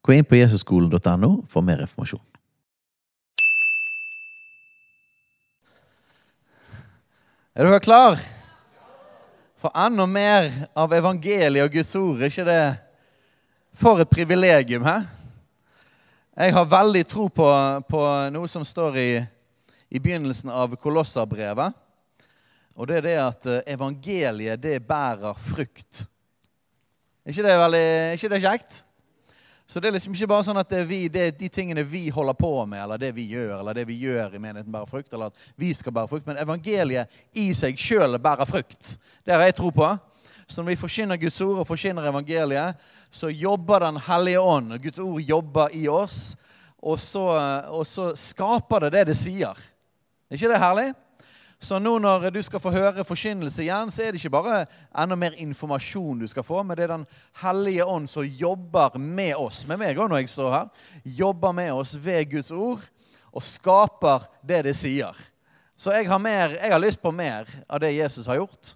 Gå inn på jesusskolen.no for mer informasjon. Er dere klar for enda mer av evangeliet og Guds ord? Er ikke det For et privilegium, hæ? Jeg har veldig tro på, på noe som står i, i begynnelsen av Kolosserbrevet. Og det er det at eh, evangeliet, det bærer frukt. Er ikke det, veldig, er ikke det kjekt? Så det er liksom ikke bare sånn at det er, vi, det er de tingene vi holder på med, eller det vi gjør, eller det vi gjør i menigheten bærer frukt, eller at vi skal bære frukt, men evangeliet i seg sjøl bærer frukt. Det har jeg tro på. Så når vi forkynner Guds ord og forkynner evangeliet, så jobber Den hellige ånd, og Guds ord jobber i oss, og så, og så skaper det det det sier. Er ikke det herlig? Så nå når du skal få høre forkynnelse igjen, så er det ikke bare enda mer informasjon du skal få, men det er Den hellige ånd som jobber med oss, med meg òg når jeg står her, jobber med oss ved Guds ord og skaper det det sier. Så jeg har, mer, jeg har lyst på mer av det Jesus har gjort.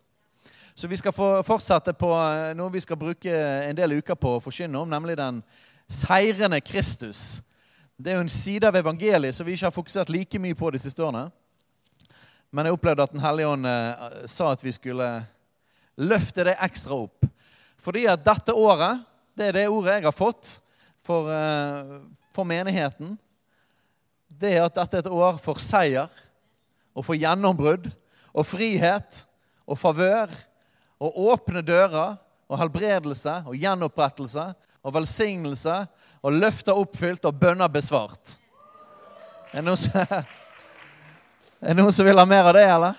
Så vi skal fortsette på noe vi skal bruke en del uker på å forkynne om, nemlig den seirende Kristus. Det er jo en side av evangeliet som vi ikke har fokusert like mye på de siste årene. Men jeg opplevde at Den hellige ånd eh, sa at vi skulle løfte det ekstra opp. Fordi at dette året, det er det ordet jeg har fått for, eh, for menigheten, det er at dette er et år for seier og for gjennombrudd og frihet og favør og åpne dører og helbredelse og gjenopprettelse og velsignelse og løfter oppfylt og bønner besvart. Er det noe som er det noen som vil ha mer av det, eller?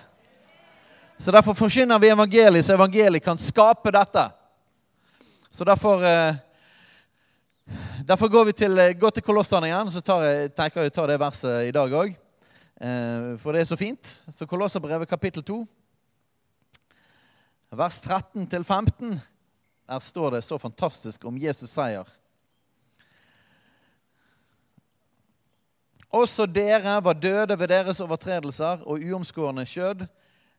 Så Derfor forkynner vi evangeliet, så evangeliet kan skape dette. Så derfor eh, Derfor går vi til, eh, går til Kolossene igjen, så tar jeg, tenker jeg å ta det verset i dag òg. Eh, for det er så fint. Så Kolosserbrevet kapittel 2, vers 13 15. Der står det så fantastisk om Jesus seier. Også dere var døde ved deres overtredelser og uomskårne kjød,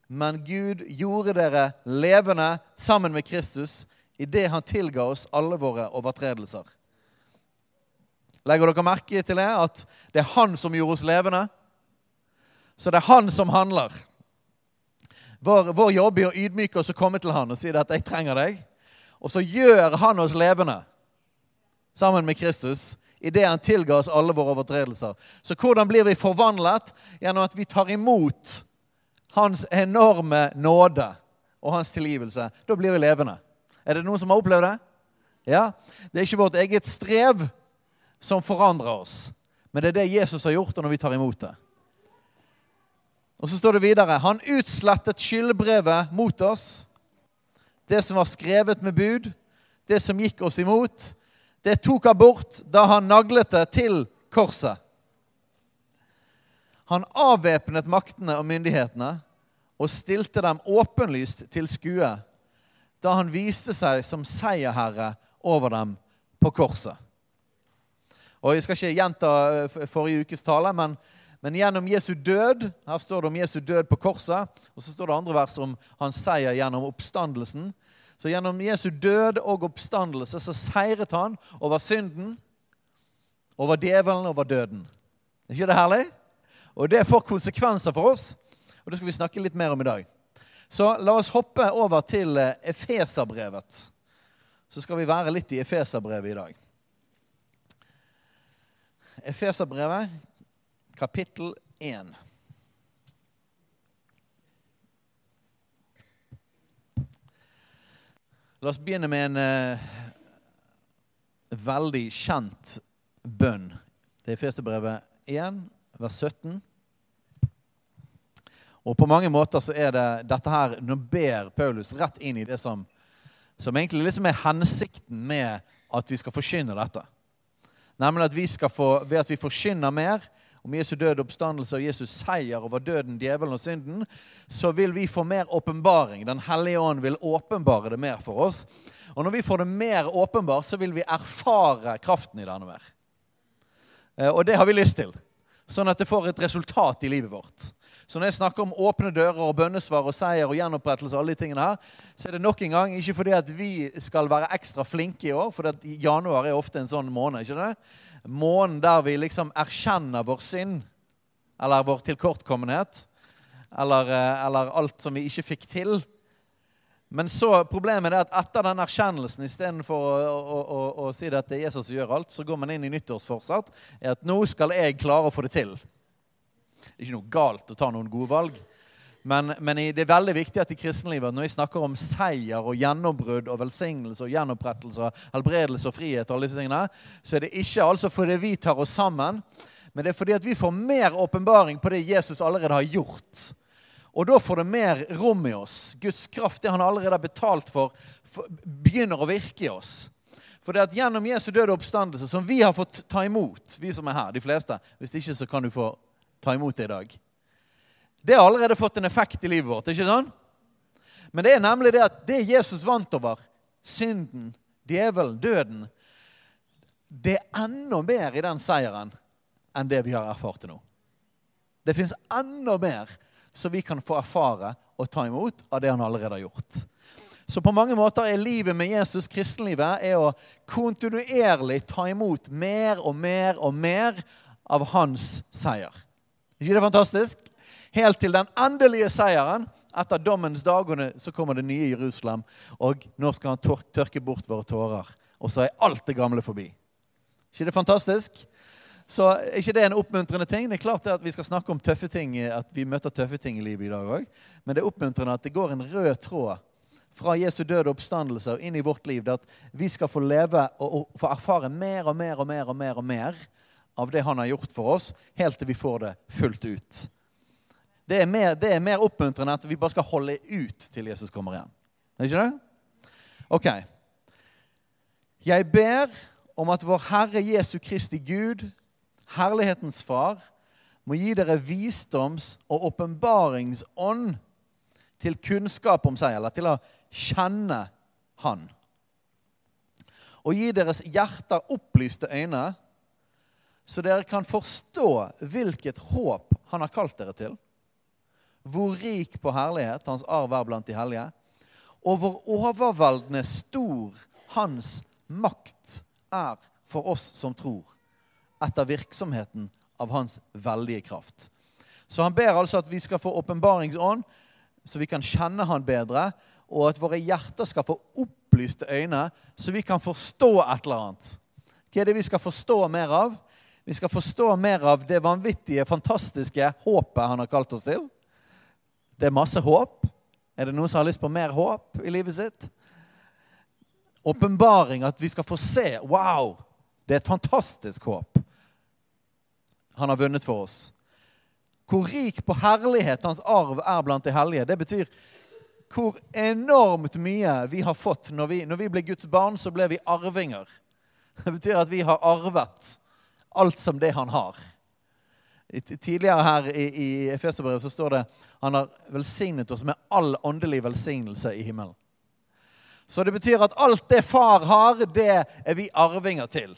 men Gud gjorde dere levende sammen med Kristus idet han tilga oss alle våre overtredelser. Legger dere merke til det? At det er han som gjorde oss levende? Så det er han som handler. Vår, vår jobb er å ydmyke oss og komme til han og si at 'jeg trenger deg'. Og så gjør han oss levende sammen med Kristus idet han tilga oss alle våre overtredelser. Så hvordan blir vi forvandlet? Gjennom at vi tar imot hans enorme nåde og hans tilgivelse. Da blir vi levende. Er det noen som har opplevd det? Ja. Det er ikke vårt eget strev som forandrer oss, men det er det Jesus har gjort når vi tar imot det. Og så står det videre Han utslettet skyldbrevet mot oss, det som var skrevet med bud, det som gikk oss imot, det tok han bort da han naglet det til korset. Han avvæpnet maktene og myndighetene og stilte dem åpenlyst til skue da han viste seg som seierherre over dem på korset. Og Jeg skal ikke gjenta eh, forrige ukes tale, men, men gjennom Jesu død Her står det om Jesu død på korset, og så står det andre vers om hans seier gjennom oppstandelsen. Så gjennom Jesu død og oppstandelse så seiret han over synden, over djevelen, over døden. Er ikke det herlig? Og det får konsekvenser for oss, og det skal vi snakke litt mer om i dag. Så la oss hoppe over til eh, Efeserbrevet. Så skal vi være litt i Efeserbrevet i dag. Efeserbrevet, kapittel 1. La oss begynne med en uh, veldig kjent bønn. Det er Festebrevet 1, vers 17. Og på mange måter så er det dette her Nå ber Paulus rett inn i det som, som egentlig liksom er hensikten med at vi skal forkynne dette. Nemlig at vi skal få, ved at vi forkynner mer om Jesu død oppstandelse og Jesus seier over døden, djevelen og synden, så vil vi få mer åpenbaring. Den hellige ånd vil åpenbare det mer for oss. Og når vi får det mer åpenbart, så vil vi erfare kraften i denne mer. Eh, og det har vi lyst til. Sånn at det får et resultat i livet vårt. Så når jeg snakker om åpne dører og bønnesvar og seier og gjenopprettelse, og alle de tingene her, så er det nok en gang ikke fordi at vi skal være ekstra flinke i år, for januar er ofte en sånn måned. ikke det? Måneden der vi liksom erkjenner vår synd, eller vår tilkortkommenhet, eller, eh, eller alt som vi ikke fikk til. Men så problemet er at etter den erkjennelsen, istedenfor å, å, å, å si at det er Jesus som gjør alt, så går man inn i nyttårsfortsatt er at nå skal jeg klare å få det til. Det er ikke noe galt å ta noen gode valg. Men, men, det er veldig viktig at i kristenlivet når vi snakker om seier og gjennombrudd og velsignelse og gjenopprettelse og helbredelse og frihet, og alle disse tingene, så er det ikke altså fordi vi tar oss sammen, men det er fordi at vi får mer åpenbaring på det Jesus allerede har gjort. Og da får det mer rom i oss. Guds kraft, det han allerede har betalt for, begynner å virke i oss. For det at gjennom Jesu døde oppstandelse, som vi har fått ta imot, vi som er her, de fleste Hvis ikke, så kan du få ta imot det i dag. Det har allerede fått en effekt i livet vårt. ikke sånn? Men det er nemlig det at det Jesus vant over, synden, djevelen, døden Det er enda mer i den seieren enn det vi har erfart til nå. Det fins enda mer som vi kan få erfare og ta imot av det han allerede har gjort. Så på mange måter er livet med Jesus, kristenlivet, er å kontinuerlig ta imot mer og mer og mer av hans seier. Ikke det fantastisk? Helt til den endelige seieren. Etter dommens dagene så kommer det nye Jerusalem. Og nå skal han tørke bort våre tårer. Og så er alt det gamle forbi. ikke det fantastisk? Så er ikke det en oppmuntrende ting? Det er klart at Vi skal snakke om tøffe ting, at vi møter tøffe ting i livet i dag òg. Men det er oppmuntrende at det går en rød tråd fra Jesu døde oppstandelse og inn i vårt liv. At vi skal få leve og, og få erfare mer og mer og mer og mer og mer av det han har gjort for oss, helt til vi får det fullt ut. Det er mer, det er mer oppmuntrende at vi bare skal holde ut til Jesus kommer igjen. Er ikke det? Ok. Jeg ber om at vår Herre Jesu Kristi Gud herlighetens far, må gi dere visdoms- og åpenbaringsånd til kunnskap om seg, eller til å kjenne Han. Og gi deres hjerter opplyste øyne, så dere kan forstå hvilket håp Han har kalt dere til, hvor rik på herlighet Hans arv er blant de hellige, og hvor overveldende stor Hans makt er for oss som tror etter virksomheten av hans veldige kraft. Så han ber altså at vi skal få åpenbaringsånd, så vi kan kjenne han bedre, og at våre hjerter skal få opplyste øyne, så vi kan forstå et eller annet. Hva er det vi skal forstå mer av? Vi skal forstå mer av det vanvittige, fantastiske håpet han har kalt oss til. Det er masse håp. Er det noen som har lyst på mer håp i livet sitt? Åpenbaring, at vi skal få se. Wow! Det er et fantastisk håp han har vunnet for oss. Hvor rik på herlighet hans arv er blant de hellige. Det betyr hvor enormt mye vi har fått. Når vi, når vi ble Guds barn, så ble vi arvinger. Det betyr at vi har arvet alt som det han har. Tidligere her i, i Efeserbrevet så står det han har velsignet oss med all åndelig velsignelse i himmelen. Så det betyr at alt det far har, det er vi arvinger til.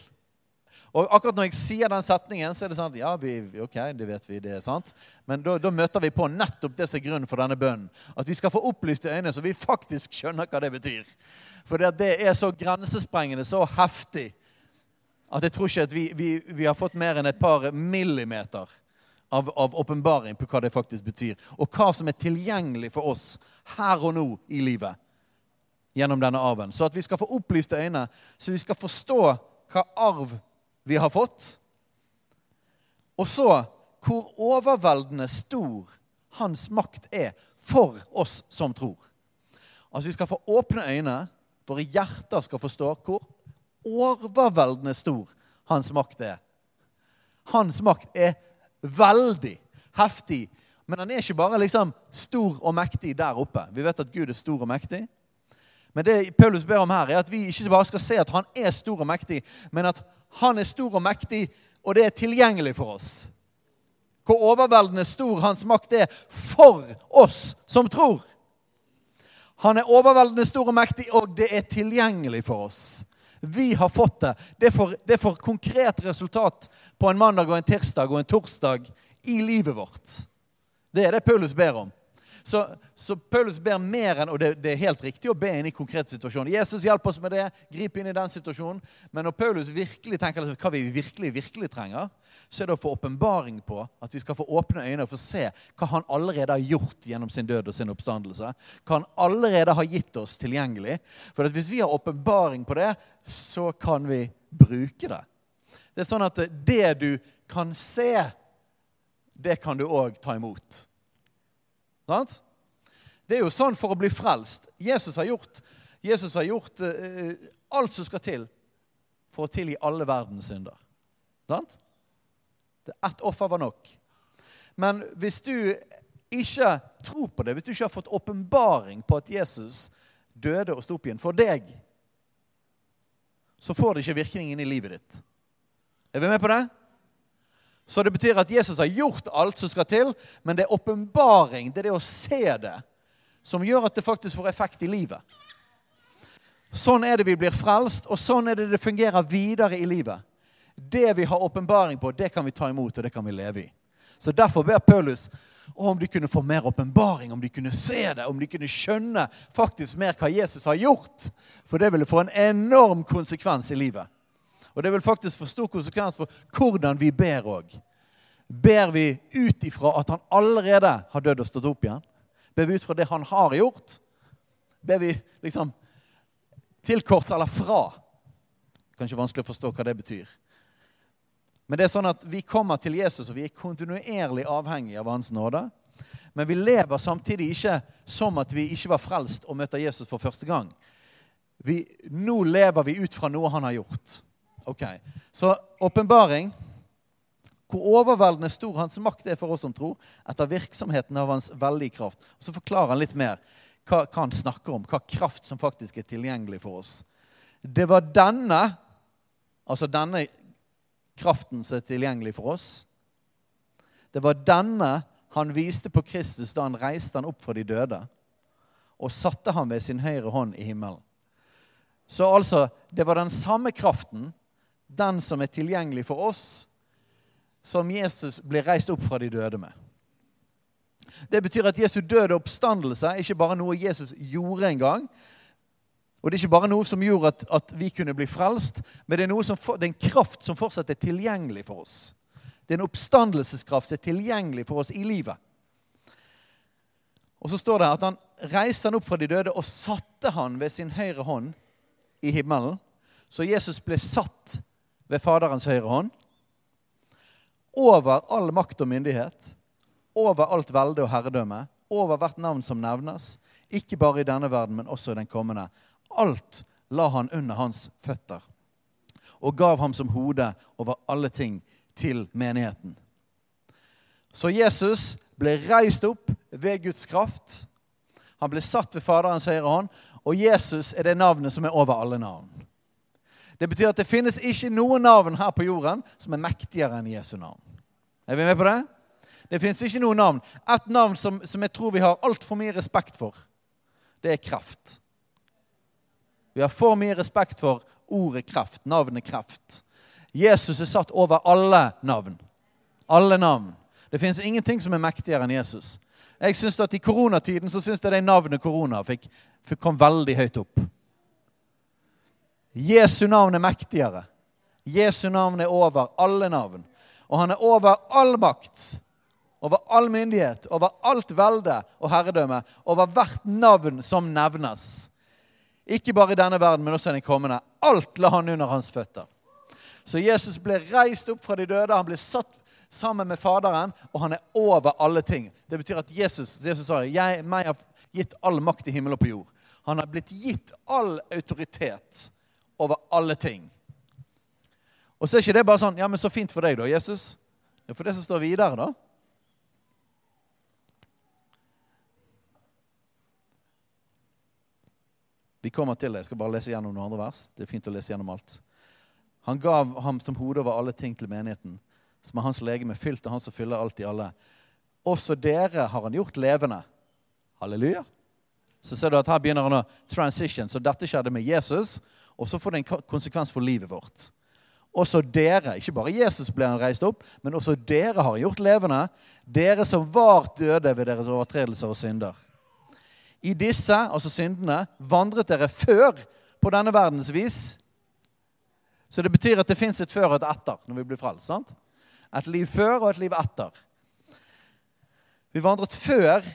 Og akkurat når jeg sier den setningen, så er det sånn at ja, vi, ok, det vet vi, det er sant. Men da, da møter vi på nettopp det som er grunnen for denne bønnen. At vi skal få opplyste øyne, så vi faktisk skjønner hva det betyr. For det, er så grensesprengende, så heftig, at jeg tror ikke at vi, vi, vi har fått mer enn et par millimeter av åpenbaring på hva det faktisk betyr. Og hva som er tilgjengelig for oss her og nå i livet gjennom denne arven. Så at vi skal få opplyste øyne, så vi skal forstå hva arv vi har fått. Og så hvor overveldende stor hans makt er for oss som tror. Altså Vi skal få åpne øyne, våre hjerter skal forstå hvor overveldende stor hans makt er. Hans makt er veldig heftig, men han er ikke bare liksom stor og mektig der oppe. Vi vet at Gud er stor og mektig. Men det Paulus ber om her, er at vi ikke bare skal se at han er stor og mektig, men at han er stor og mektig, og det er tilgjengelig for oss. Hvor overveldende stor hans makt er for oss som tror. Han er overveldende stor og mektig, og det er tilgjengelig for oss. Vi har fått det. Det får, det får konkret resultat på en mandag og en tirsdag og en torsdag i livet vårt. Det er det Paulus ber om. Så, så, Paulus ber mer enn Og det, det, er helt riktig å be inn i konkrete situasjoner. Jesus hjelper oss med det. Grip inn i den situasjonen. Men når Paulus virkelig tenker hva vi virkelig, virkelig trenger, så er det å få åpenbaring på at vi skal få åpne øyne og få se hva han allerede har gjort gjennom sin død og sin oppstandelse. Hva han allerede har gitt oss tilgjengelig. For hvis vi har åpenbaring på det, så kan vi bruke det. Det er sånn at det du kan se, det kan du òg ta imot. Sant? Det er jo sånn for å bli frelst. Jesus har gjort, Jesus har gjort uh, alt som skal til for å tilgi alle verdens synder. Sant? Ett offer var nok. Men hvis du ikke tror på det, hvis du ikke har fått åpenbaring på at Jesus døde og sto opp igjen for deg, så får det ikke virkningen i livet ditt. Er vi med på det? Så det betyr at Jesus har gjort alt som skal til, men det er åpenbaring, det er det å se det, som gjør at det faktisk får effekt i livet. Sånn er det vi blir frelst, og sånn er det det fungerer videre i livet. Det vi har åpenbaring på, det kan vi ta imot, og det kan vi leve i. Så Derfor ber Paulus om de kunne få mer åpenbaring, om de kunne se det, om de kunne skjønne faktisk mer hva Jesus har gjort. For det ville få en enorm konsekvens i livet. Og det vil faktisk få stor konsekvens for hvordan vi ber òg. Ber vi ut ifra at han allerede har dødd og stått opp igjen? Ber vi ut fra det han har gjort? Ber vi liksom tilkorts eller fra? Kanskje vanskelig å forstå hva det betyr. Men det er sånn at vi kommer til Jesus, og vi er kontinuerlig avhengig av Hans nåde. Men vi lever samtidig ikke som at vi ikke var frelst og møter Jesus for første gang. Vi, nå lever vi ut fra noe han har gjort. Ok, Så åpenbaring hvor overveldende stor hans makt er for oss som tror, etter virksomheten av hans veldige kraft. Og Så forklarer han litt mer hva, hva, han snakker om, hva kraft som faktisk er tilgjengelig for oss. Det var denne, altså denne kraften som er tilgjengelig for oss. Det var denne han viste på Kristus da han reiste han opp fra de døde og satte ham ved sin høyre hånd i himmelen. Så altså, det var den samme kraften den som er tilgjengelig for oss, som Jesus blir reist opp fra de døde med. Det betyr at Jesu døde oppstandelse er ikke bare noe Jesus gjorde en gang. Og det er ikke bare noe som gjorde at, at vi kunne bli frelst, men det er, som, det er, en kraft som fortsatt er tilgjengelig for oss. Det er en oppstandelseskraft som er tilgjengelig for oss i livet. Og så står det at han reiste han opp fra de døde og satte han ved sin høyre hånd i himmelen. Så Jesus ble satt ved Faderens høyre hånd. Over all makt og myndighet, over alt velde og herredømme, over hvert navn som nevnes, ikke bare i denne verden, men også i den kommende. Alt la han under hans føtter og gav ham som hode over alle ting til menigheten. Så Jesus ble reist opp ved Guds kraft. Han ble satt ved Faderens høyre hånd, og Jesus er det navnet som er over alle navn. Det betyr at det finnes ikke noe navn her på jorden som er mektigere enn Jesu navn. Er vi med på det? Det finnes ikke noe navn. Et navn som, som jeg tror vi har altfor mye respekt for, det er kreft. Vi har for mye respekt for ordet kreft, navnet kreft. Jesus er satt over alle navn. Alle navn. Det finnes ingenting som er mektigere enn Jesus. Jeg synes at I koronatiden så synes jeg det navnet korona fikk, fikk kom veldig høyt opp. Jesu navn er mektigere. Jesu navn er over alle navn. Og han er over all makt, over all myndighet, over alt velde og herredømme, over hvert navn som nevnes. Ikke bare i denne verden, men også i den kommende. Alt la han under hans føtter. Så Jesus ble reist opp fra de døde. Han ble satt sammen med Faderen, og han er over alle ting. Det betyr at Jesus, Jesus sa jeg, meg har gitt all makt i himmel og på jord. Han har blitt gitt all autoritet over alle ting. Og så er ikke det bare sånn Ja, men så fint for deg, da, Jesus. Ja, for det som står videre, da. Vi kommer til det. Jeg skal bare lese gjennom noen andre vers. Det er fint å lese gjennom alt. Han gav ham som hode over alle ting til menigheten, som er hans legeme, fylt av han som fyller alt i alle. Også dere har han gjort levende. Halleluja. Så ser du at her begynner han å transition. Så dette skjedde med Jesus, og så får det en konsekvens for livet vårt. Også dere, ikke bare Jesus ble han reist opp, men også dere har gjort levende. Dere som var døde ved deres overtredelser og synder. I disse, altså syndene, vandret dere før på denne verdens vis. Så det betyr at det fins et før og et etter når vi blir frelst. sant? Et liv før og et liv etter. Vi vandret før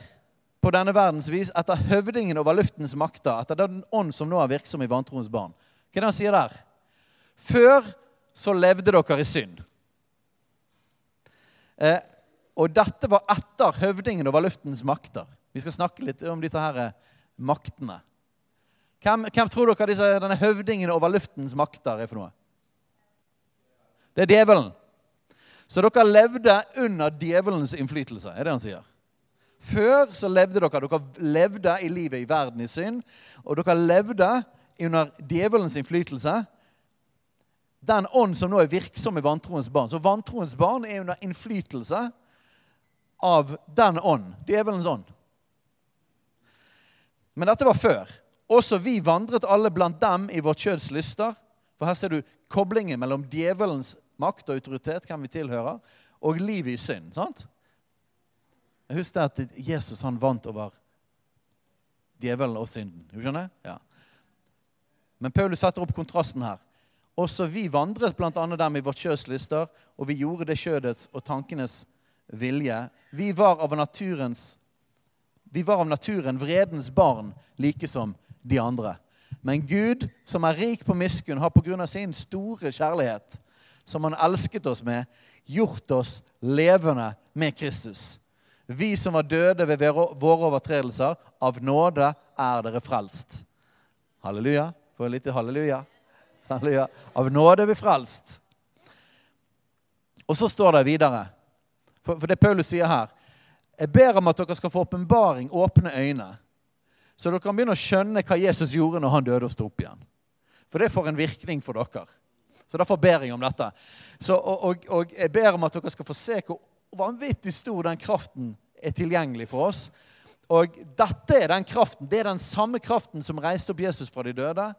på denne verdens vis etter høvdingen over luftens makter, etter den ånd som nå er virksom i vantroens barn. Hva er det han sier der? Før så levde dere i synd. Eh, og dette var etter høvdingen over luftens makter. Vi skal snakke litt om disse her eh, maktene. Hvem, hvem tror dere disse, denne høvdingen over luftens makter er for noe? Det er djevelen. Så dere levde under djevelens innflytelse, er det han sier. Før så levde dere Dere levde i livet i verden i synd. Og dere levde under djevelens innflytelse den ånd som nå er virksom i vantroens barn. Så vantroens barn er under innflytelse av den ånd, djevelens ånd. Men dette var før. Også vi vandret alle blant dem i vårt kjøds lyster. For her ser du koblingen mellom djevelens makt og autoritet, hvem vi tilhører, og livet i synd. sant? Husker at Jesus han vant over djevelen og synden. Du skjønner? Ja. Men Paulus setter opp kontrasten her. Også vi vandret annet dem i vårt kjøds lyster, og vi gjorde det kjødets og tankenes vilje. Vi var av naturens vi var av naturen vredens barn, like som de andre. Men Gud, som er rik på miskunn, har pga. sin store kjærlighet, som han elsket oss med, gjort oss levende med Kristus. Vi som var døde ved våre overtredelser, av nåde er dere frelst. Halleluja. Jeg litt halleluja? Halleluja. Av nåde er vi frelst. Og så står det videre, for, for det Paulus sier her Jeg ber om at dere skal få åpenbaring, åpne øyne, så dere kan begynne å skjønne hva Jesus gjorde når han døde og sto opp igjen. For det får en virkning for dere. Så derfor ber jeg om dette. Så, og, og, og jeg ber om at dere skal få se hvor vanvittig stor den kraften er tilgjengelig for oss. Og dette er den kraften, det er den samme kraften som reiste opp Jesus fra de døde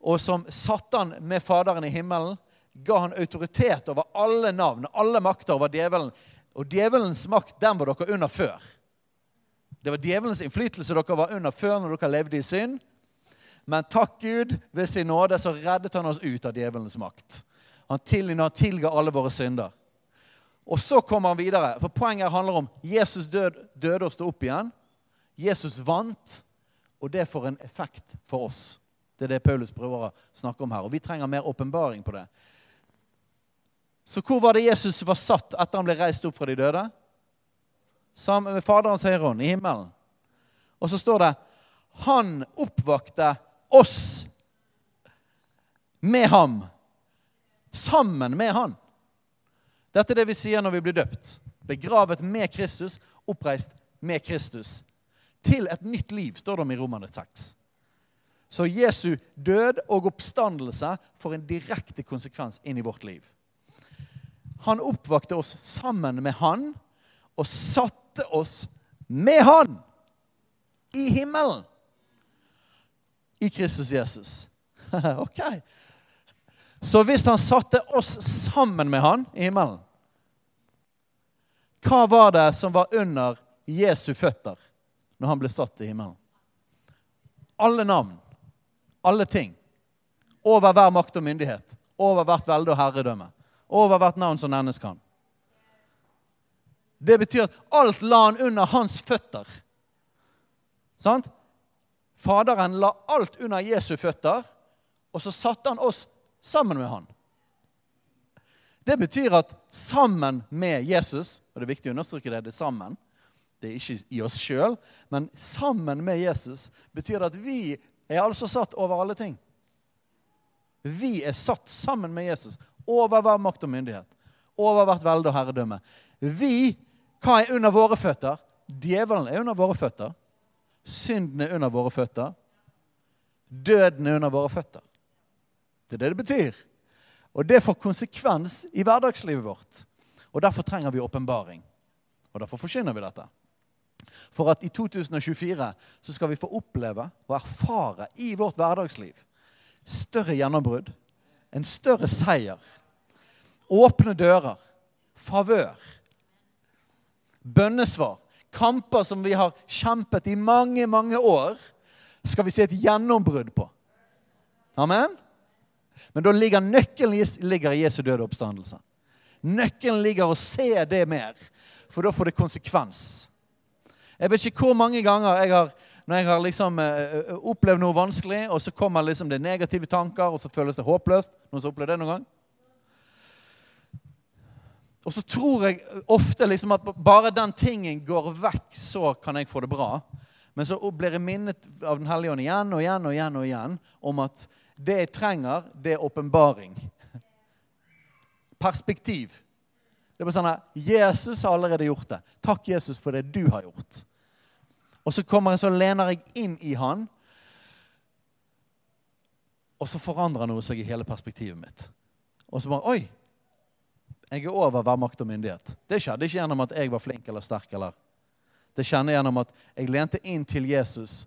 og som satte han med Faderen i himmelen, ga han autoritet over alle navn, alle makter over djevelen. Og djevelens makt, den var dere under før. Det var djevelens innflytelse dere var under før når dere levde i synd. Men takk Gud, ved sin nåde så reddet han oss ut av djevelens makt. Han tilga alle våre synder. Og så kommer han videre. for Poenget handler om Jesus død, døde og sto opp igjen. Jesus vant, og det får en effekt for oss. Det er det Paulus prøver å snakke om her. Og vi trenger mer åpenbaring på det. Så hvor var det Jesus var satt etter han ble reist opp fra de døde? Sammen med Faderens høyre hånd i himmelen. Og så står det Han oppvakte oss med ham. Sammen med han. Dette er det vi sier når vi blir døpt. Begravet med Kristus, oppreist med Kristus. Til et nytt liv, står det om i Romane 6. Så Jesu død og oppstandelse får en direkte konsekvens inn i vårt liv. Han oppvakte oss sammen med han og satte oss med han i himmelen. I Kristus Jesus. ok. Så hvis han satte oss sammen med han i himmelen, hva var det som var under Jesu føtter når han ble satt i himmelen? Alle navn alle ting. Over hver makt og myndighet. Over hvert velde og herredømme. Over hvert navn som nevnes kan. Det betyr at alt la han under hans føtter. Sant? Faderen la alt under Jesu føtter, og så satte han oss sammen med han. Det betyr at sammen med Jesus Og det er viktig å understreke det, det er sammen. Det er ikke i oss sjøl, men sammen med Jesus betyr at vi er altså satt over alle ting. Vi er satt sammen med Jesus over hver makt og myndighet. Over hvert velde og herredømme. Vi, hva er under våre føtter? Djevelen er under våre føtter. Synden er under våre føtter. Døden er under våre føtter. Det er det det betyr. Og det får konsekvens i hverdagslivet vårt. Og Derfor trenger vi åpenbaring. Og derfor forkynner vi dette. For at i 2024 så skal vi få oppleve og erfare i vårt hverdagsliv større gjennombrudd, en større seier, åpne dører, favør, bønnesvar, kamper som vi har kjempet i mange, mange år, skal vi se et gjennombrudd på. Amen? Men da ligger nøkkelen i Jesu døde oppstandelse. Nøkkelen ligger å se det mer, for da får det konsekvens. Jeg vet ikke hvor mange ganger jeg har, når jeg har liksom, uh, opplevd noe vanskelig, og så kommer liksom det negative tanker, og så føles det håpløst. Noen som opplevd det noen gang? Og så tror jeg ofte liksom at bare den tingen går vekk, så kan jeg få det bra. Men så blir jeg minnet av Den hellige ånd igjen og igjen og igjen og igjen om at det jeg trenger, det er åpenbaring. Perspektiv. Det er bare sånn at Jesus har allerede gjort det. Takk, Jesus, for det du har gjort. Og så kommer jeg, så lener jeg inn i han, og så forandrer noe seg i hele perspektivet mitt. Og så bare Oi! Jeg er over hver makt og myndighet. Det skjedde ikke gjennom at jeg var flink eller sterk. eller Det skjedde gjennom at jeg lente inn til Jesus.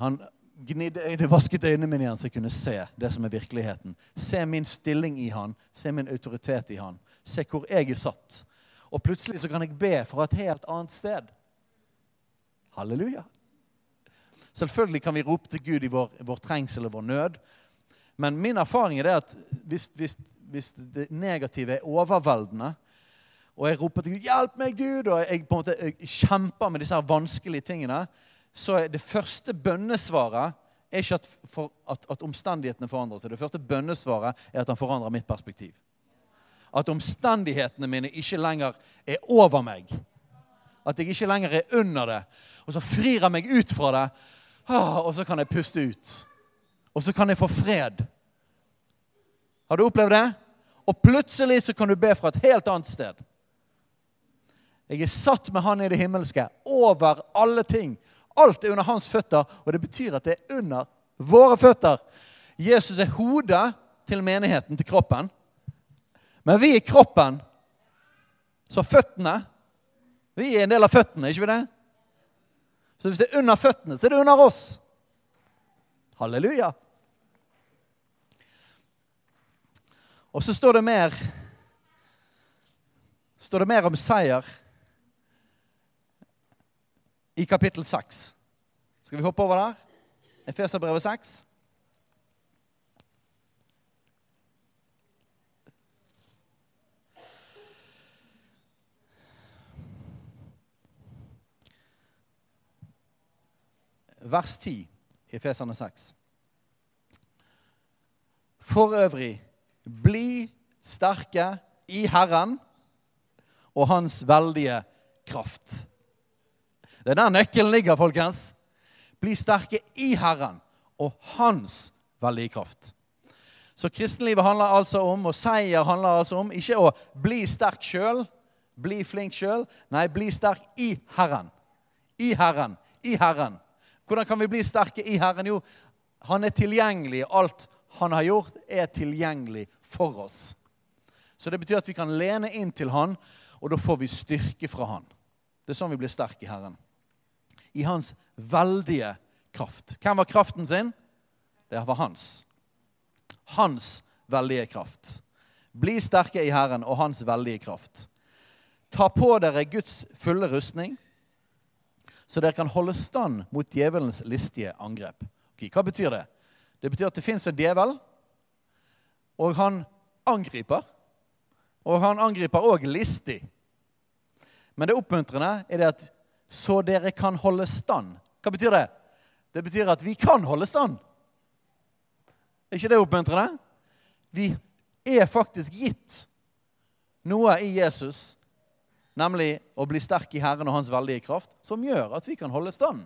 Han gnidde øynene, vasket øynene mine igjen så jeg kunne se det som er virkeligheten. Se min stilling i han, se min autoritet i han. Se hvor jeg er satt. Og plutselig så kan jeg be fra et helt annet sted. Halleluja. Selvfølgelig kan vi rope til Gud i vår, vår trengsel og vår nød. Men min erfaring er at hvis, hvis, hvis det negative er overveldende, og jeg roper til Gud 'Hjelp meg, Gud!' og jeg måte kjemper med disse vanskelige tingene, så er det første bønnesvaret er ikke at, for, at, at omstendighetene forandrer seg. Det første bønnesvaret er at han forandrer mitt perspektiv. At omstendighetene mine ikke lenger er over meg. At jeg ikke lenger er under det. Og så frir jeg meg ut fra det, ah, og så kan jeg puste ut. Og så kan jeg få fred. Har du opplevd det? Og plutselig så kan du be fra et helt annet sted. Jeg er satt med Han i det himmelske, over alle ting. Alt er under hans føtter, og det betyr at det er under våre føtter. Jesus er hodet til menigheten, til kroppen. Men vi er kroppen. Så føttene Vi er en del av føttene, ikke vi det? Så hvis det er under føttene, så er det under oss. Halleluja. Og så står det mer står det mer om seier i kapittel 6. Skal vi hoppe over der? Efeserbrevet 6. Vers 10 i Efeserne 6. For øvrig, bli sterke i Herren og Hans veldige kraft. Det er der nøkkelen ligger, folkens. Bli sterke i Herren og Hans veldige kraft. Så kristenlivet handler altså om, og seier handler altså om, ikke å bli sterk sjøl, bli flink sjøl. Nei, bli sterk i Herren. I Herren. I Herren. Hvordan kan vi bli sterke i Herren? Jo, han er tilgjengelig. Alt han har gjort, er tilgjengelig for oss. Så det betyr at vi kan lene inn til han, og da får vi styrke fra han. Det er sånn vi blir sterke i Herren i hans veldige kraft. Hvem var kraften sin? Det var hans. Hans veldige kraft. Bli sterke i Herren og hans veldige kraft. Ta på dere Guds fulle rustning, så dere kan holde stand mot djevelens listige angrep. Okay, hva betyr det? Det betyr at det fins en djevel, og han angriper. Og han angriper òg listig. Men det oppmuntrende er det at så dere kan holde stand. Hva betyr det? Det betyr at vi kan holde stand. Er ikke det oppmuntrende? Vi er faktisk gitt noe i Jesus, nemlig å bli sterk i Herren og Hans veldige kraft, som gjør at vi kan holde stand.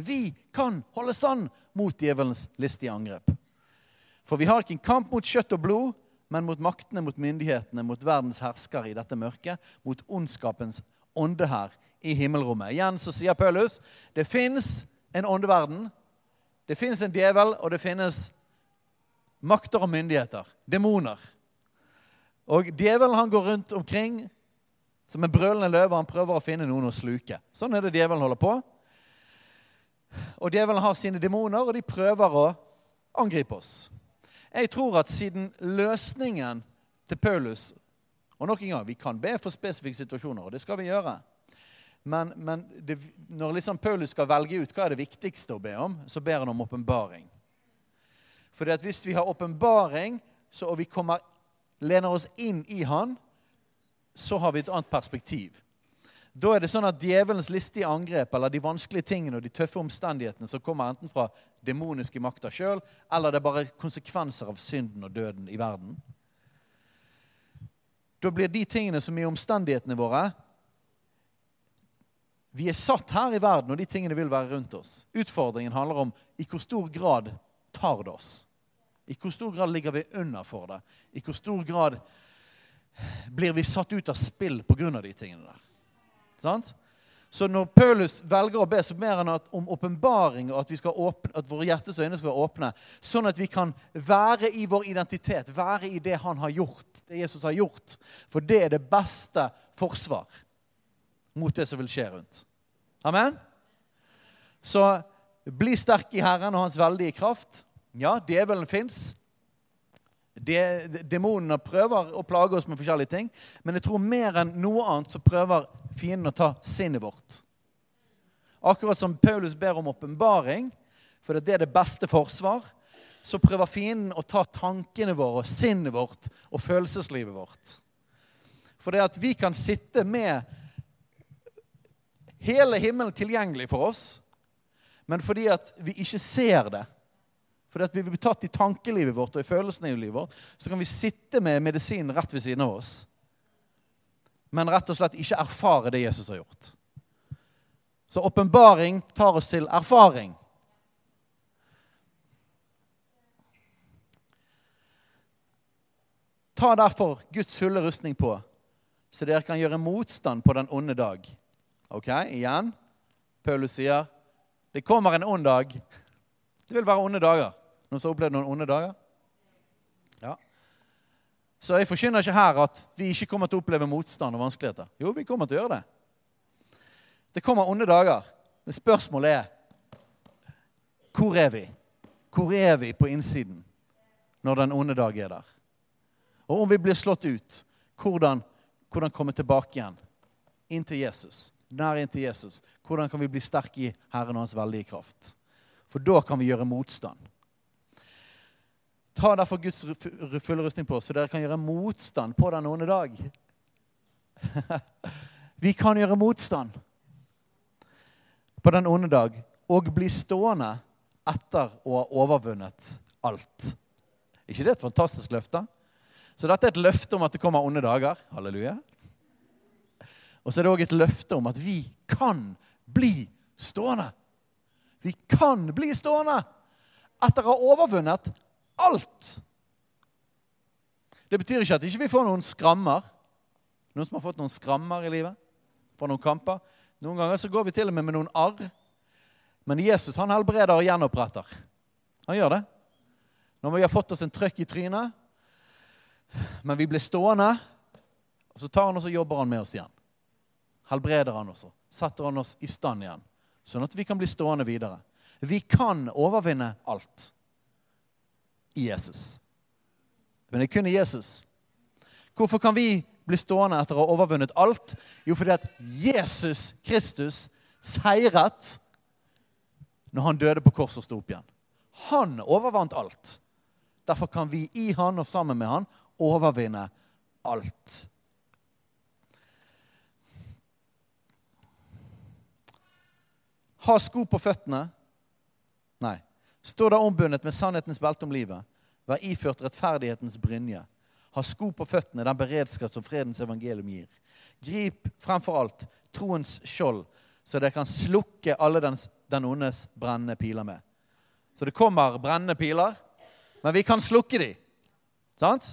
Vi kan holde stand mot djevelens listige angrep. For vi har ikke en kamp mot kjøtt og blod, men mot maktene, mot myndighetene, mot verdens herskere i dette mørket, mot ondskapens ånde her i himmelrommet. Igjen så sier Paulus det fins en åndeverden Det finnes en djevel, og det finnes makter og myndigheter. Demoner. Og djevelen han går rundt omkring som en brølende løve. Han prøver å finne noen å sluke. Sånn er det djevelen holder på. Og djevelen har sine demoner, og de prøver å angripe oss. Jeg tror at siden løsningen til Paulus Og nok en gang, vi kan be for spesifikke situasjoner, og det skal vi gjøre. Men, men det, når liksom Paulus skal velge ut hva er det viktigste å be om, så ber han om åpenbaring. For hvis vi har åpenbaring, og vi kommer, lener oss inn i han, så har vi et annet perspektiv. Da er det sånn at djevelens listige angrep eller de vanskelige tingene og de tøffe omstendighetene som kommer enten fra demoniske makter sjøl, eller det er bare konsekvenser av synden og døden i verden. Da blir de tingene som er omstendighetene våre Vi er satt her i verden, og de tingene vil være rundt oss. Utfordringen handler om i hvor stor grad tar det oss. I hvor stor grad ligger vi under for det? I hvor stor grad blir vi satt ut av spill pga. de tingene der? Sant? Så når Paulus velger å be, så ber han om åpenbaring, og at, åpne, at våre hjertes øyne skal være åpne, sånn at vi kan være i vår identitet, være i det han har gjort, det Jesus har gjort. For det er det beste forsvar mot det som vil skje rundt. Amen? Så bli sterk i Herren og Hans veldige kraft. Ja, djevelen fins. De, demonene prøver å plage oss med forskjellige ting, men jeg tror mer enn noe annet så prøver fienden å ta sinnet vårt. Akkurat som Paulus ber om åpenbaring, for det er det beste forsvar, så prøver fienden å ta tankene våre, sinnet vårt og følelseslivet vårt. For det at vi kan sitte med hele himmelen tilgjengelig for oss, men fordi at vi ikke ser det, fordi at vi blir tatt i tankelivet vårt og i følelsene i livet vårt, så kan vi sitte med medisinen rett ved siden av oss, men rett og slett ikke erfare det Jesus har gjort. Så åpenbaring tar oss til erfaring. Ta derfor Guds fulle rustning på, så dere kan gjøre motstand på den onde dag. Ok, igjen. Paulus sier det kommer en ond dag. Det vil være onde dager. Noen som har opplevd noen onde dager? Ja. Så jeg forkynner ikke her at vi ikke kommer til å oppleve motstand og vanskeligheter. Jo, vi kommer til å gjøre det. Det kommer onde dager. Men spørsmålet er hvor er vi? Hvor er vi på innsiden når den onde dag er der? Og om vi blir slått ut, hvordan, hvordan komme tilbake igjen? Inn til Jesus. Nær inn til Jesus. Hvordan kan vi bli sterke i Herren og Hans veldige kraft? For da kan vi gjøre motstand. Ta derfor Guds fulle rustning på, så dere kan gjøre motstand på den onde dag. Vi kan gjøre motstand på den onde dag og bli stående etter å ha overvunnet alt. ikke det et fantastisk løfte? Så dette er et løfte om at det kommer onde dager. Halleluja. Og så er det òg et løfte om at vi kan bli stående. Vi kan bli stående etter å ha overvunnet alt. Det betyr ikke at vi ikke får noen skrammer. Noen som har fått noen skrammer i livet? Fra noen kamper? Noen ganger så går vi til og med med noen arr. Men Jesus han helbreder og gjenoppretter. Han gjør det. Når vi har fått oss en trøkk i trynet, men vi blir stående, og så tar han oss og jobber han med oss igjen. Helbreder han oss, setter han oss i stand igjen, sånn at vi kan bli stående videre. Vi kan overvinne alt i Jesus. Men det er kun i Jesus. Hvorfor kan vi bli stående etter å ha overvunnet alt? Jo, fordi at Jesus Kristus seiret når han døde på korset og sto opp igjen. Han overvant alt. Derfor kan vi i han og sammen med han overvinne alt. Ha sko på føttene. Nei. Stå da ombundet med sannhetens belte om livet. Vær iført rettferdighetens brynje. Ha sko på føttene, den beredskap som fredens evangelium gir. Grip fremfor alt troens skjold, så dere kan slukke alle den, den ondes brennende piler med. Så det kommer brennende piler, men vi kan slukke de. Sant?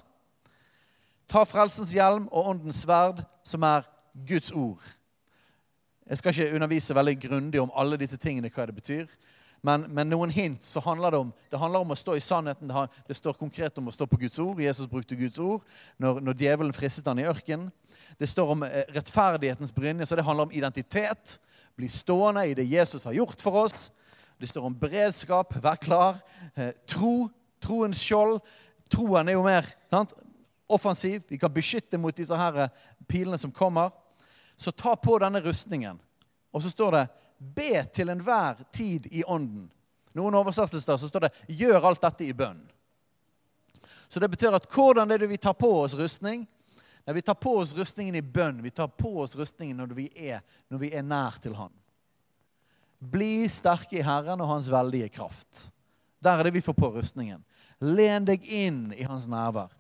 Ta frelsens hjelm og åndens sverd, som er Guds ord. Jeg skal ikke undervise veldig grundig om alle disse tingene, hva det betyr. Men, men noen hint så handler det om det handler om å stå i sannheten. Det, står konkret om å stå på Guds ord. Jesus brukte Guds ord når, når djevelen fristet han i ørkenen. Det står om eh, rettferdighetens brynje, så det handler om identitet. Bli stående i det Jesus har gjort for oss. Det står om beredskap, vær klar. Eh, tro, troens skjold. Troen er jo mer sant? offensiv. Vi kan beskytte mot disse her eh, pilene som kommer. Så ta på denne rustningen. Og så står det Be til enhver tid i ånden. Noen oversettelser så står det 'gjør alt dette i bønn'. Så det betyr at hvordan er det vi tar på oss rustning? Nei, Vi tar på oss rustningen i bønn. Vi tar på oss rustningen når vi er, når vi er nær til Han. Bli sterke i Herren og Hans veldige kraft. Der er det vi får på rustningen. Len deg inn i Hans nærvær.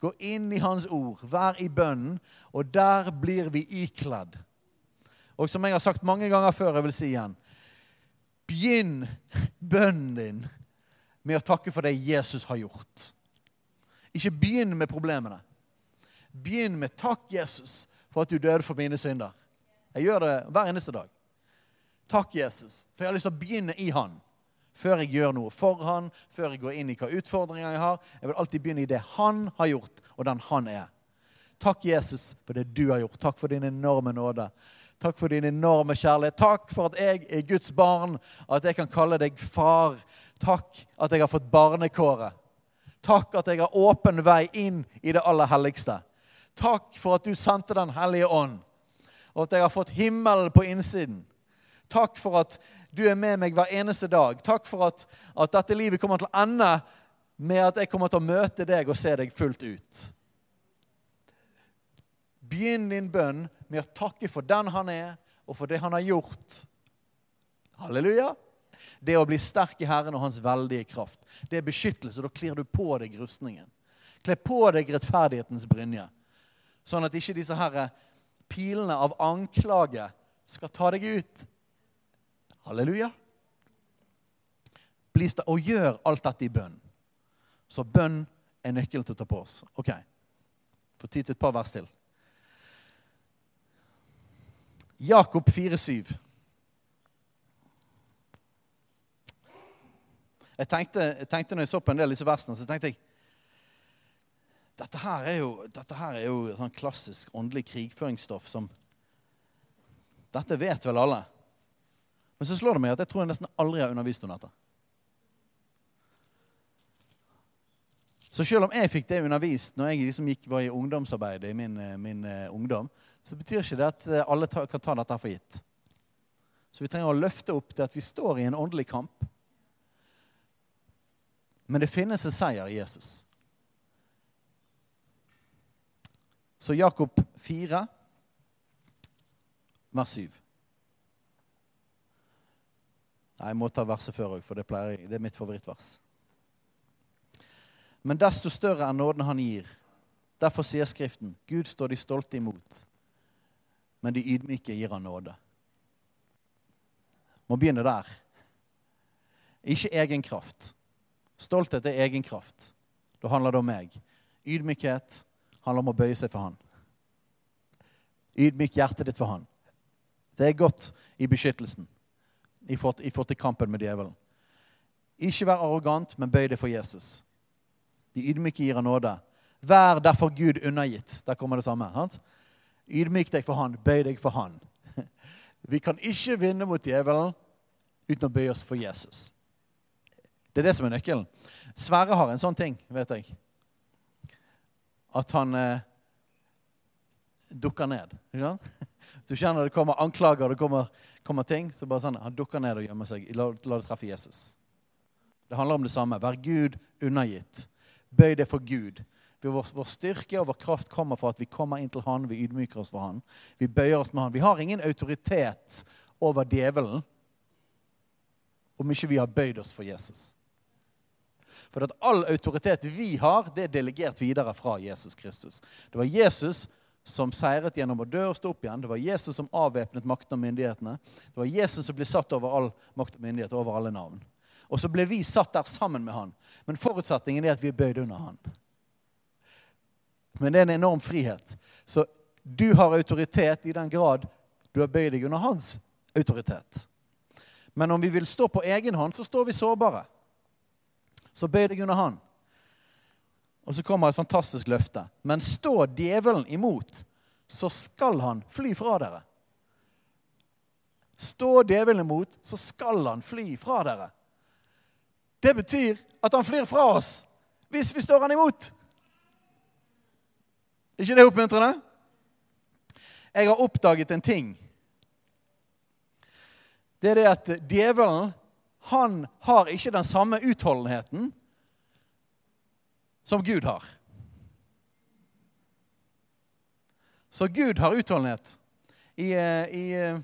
Gå inn i Hans ord. Vær i bønnen, og der blir vi ikledd og som jeg har sagt mange ganger før, jeg vil si igjen Begynn bønnen din med å takke for det Jesus har gjort. Ikke begynn med problemene. Begynn med 'Takk, Jesus, for at du døde for mine synder'. Jeg gjør det hver eneste dag. Takk, Jesus, for jeg har lyst til å begynne i Han. Før jeg gjør noe for Han, før jeg går inn i hva utfordringer jeg har. Jeg vil alltid begynne i det Han har gjort, og den Han er. Takk, Jesus, for det du har gjort. Takk for din enorme nåde. Takk for din enorme kjærlighet. Takk for at jeg er Guds barn, at jeg kan kalle deg far. Takk at jeg har fått barnekåret. Takk at jeg har åpen vei inn i det aller helligste. Takk for at du sendte Den hellige ånd, og at jeg har fått himmelen på innsiden. Takk for at du er med meg hver eneste dag. Takk for at, at dette livet kommer til å ende med at jeg kommer til å møte deg og se deg fullt ut. Begynn din bønn med å takke for den han er, og for det han har gjort. Halleluja. Det å bli sterk i Herren og Hans veldige kraft. Det er beskyttelse. Da klir du på deg rustningen. Kle på deg rettferdighetens brynje. Sånn at ikke disse her pilene av anklage skal ta deg ut. Halleluja. Og gjør alt dette i bønn. Så bønn er nøkkelen til å ta på oss. Ok. Få tid til et par vers til. Jakob 4,7. Jeg tenkte, jeg tenkte når jeg så på en del av disse versene, så tenkte jeg dette her er jo, dette her er jo sånn klassisk åndelig krigføringsstoff som Dette vet vel alle. Men så slår det meg at jeg tror jeg nesten aldri har undervist om dette. Så selv om jeg fikk det undervist når jeg liksom gikk, var i ungdomsarbeidet i min, eh, min uh, ungdom, så betyr ikke det at eh, alle kan ta dette for gitt. Så vi trenger å løfte opp til at vi står i en åndelig kamp. Men det finnes en seier i Jesus. Så Jakob 4, vers 7. Nei, Jeg må ta verset før òg, for det, jeg, det er mitt favorittvers. Men desto større er nåden han gir. Derfor sier Skriften, Gud står de stolte imot, men de ydmyke gir han nåde. Må begynne der. Ikke egen kraft. Stolthet er egen kraft. Da handler det om meg. Ydmykhet handler om å bøye seg for Han. Ydmyk hjertet ditt for Han. Det er godt i beskyttelsen i forhold til kampen med djevelen. Ikke vær arrogant, men bøy deg for Jesus. De ydmyke gir han nåde. Vær derfor Gud undergitt. Der kommer det samme. Sant? Ydmyk deg for Han, bøy deg for Han. Vi kan ikke vinne mot djevelen uten å bøye oss for Jesus. Det er det som er nøkkelen. Sverre har en sånn ting, vet jeg. At han eh, dukker ned. Du kjenner det kommer anklager, det kommer, kommer, ting. så bare sånn, Han dukker ned og gjemmer seg. La, la det treffe Jesus. Det handler om det samme. Vær Gud undergitt. Bøy deg for Gud. Vår, vår, styrke og vår kraft kommer fra at vi kommer inn til Han, vi ydmyker oss for Han. Vi bøyer oss med Han. Vi har ingen autoritet over djevelen om ikke vi har bøyd oss for Jesus. For at all autoritet vi har, det er delegert videre fra Jesus Kristus. Det var Jesus som seiret gjennom å dø og stå opp igjen. Det var Jesus som avvæpnet makten og myndighetene. Det var Jesus som ble satt over all makt og myndighet, over alle navn. Og så ble vi satt der sammen med han. Men forutsetningen er at vi er bøyd under han. Men det er en enorm frihet. Så du har autoritet i den grad du har bøyd deg under hans autoritet. Men om vi vil stå på egen hånd, så står vi sårbare. Så bøy deg under han. Og så kommer et fantastisk løfte. Men stå djevelen imot, så skal han fly fra dere. Stå djevelen imot, så skal han fly fra dere. Det betyr at han flyr fra oss hvis vi står han imot. Ikke det oppmuntrende? Jeg har oppdaget en ting. Det er det at djevelen han har ikke den samme utholdenheten som Gud har. Så Gud har utholdenhet. I, eh, i, eh,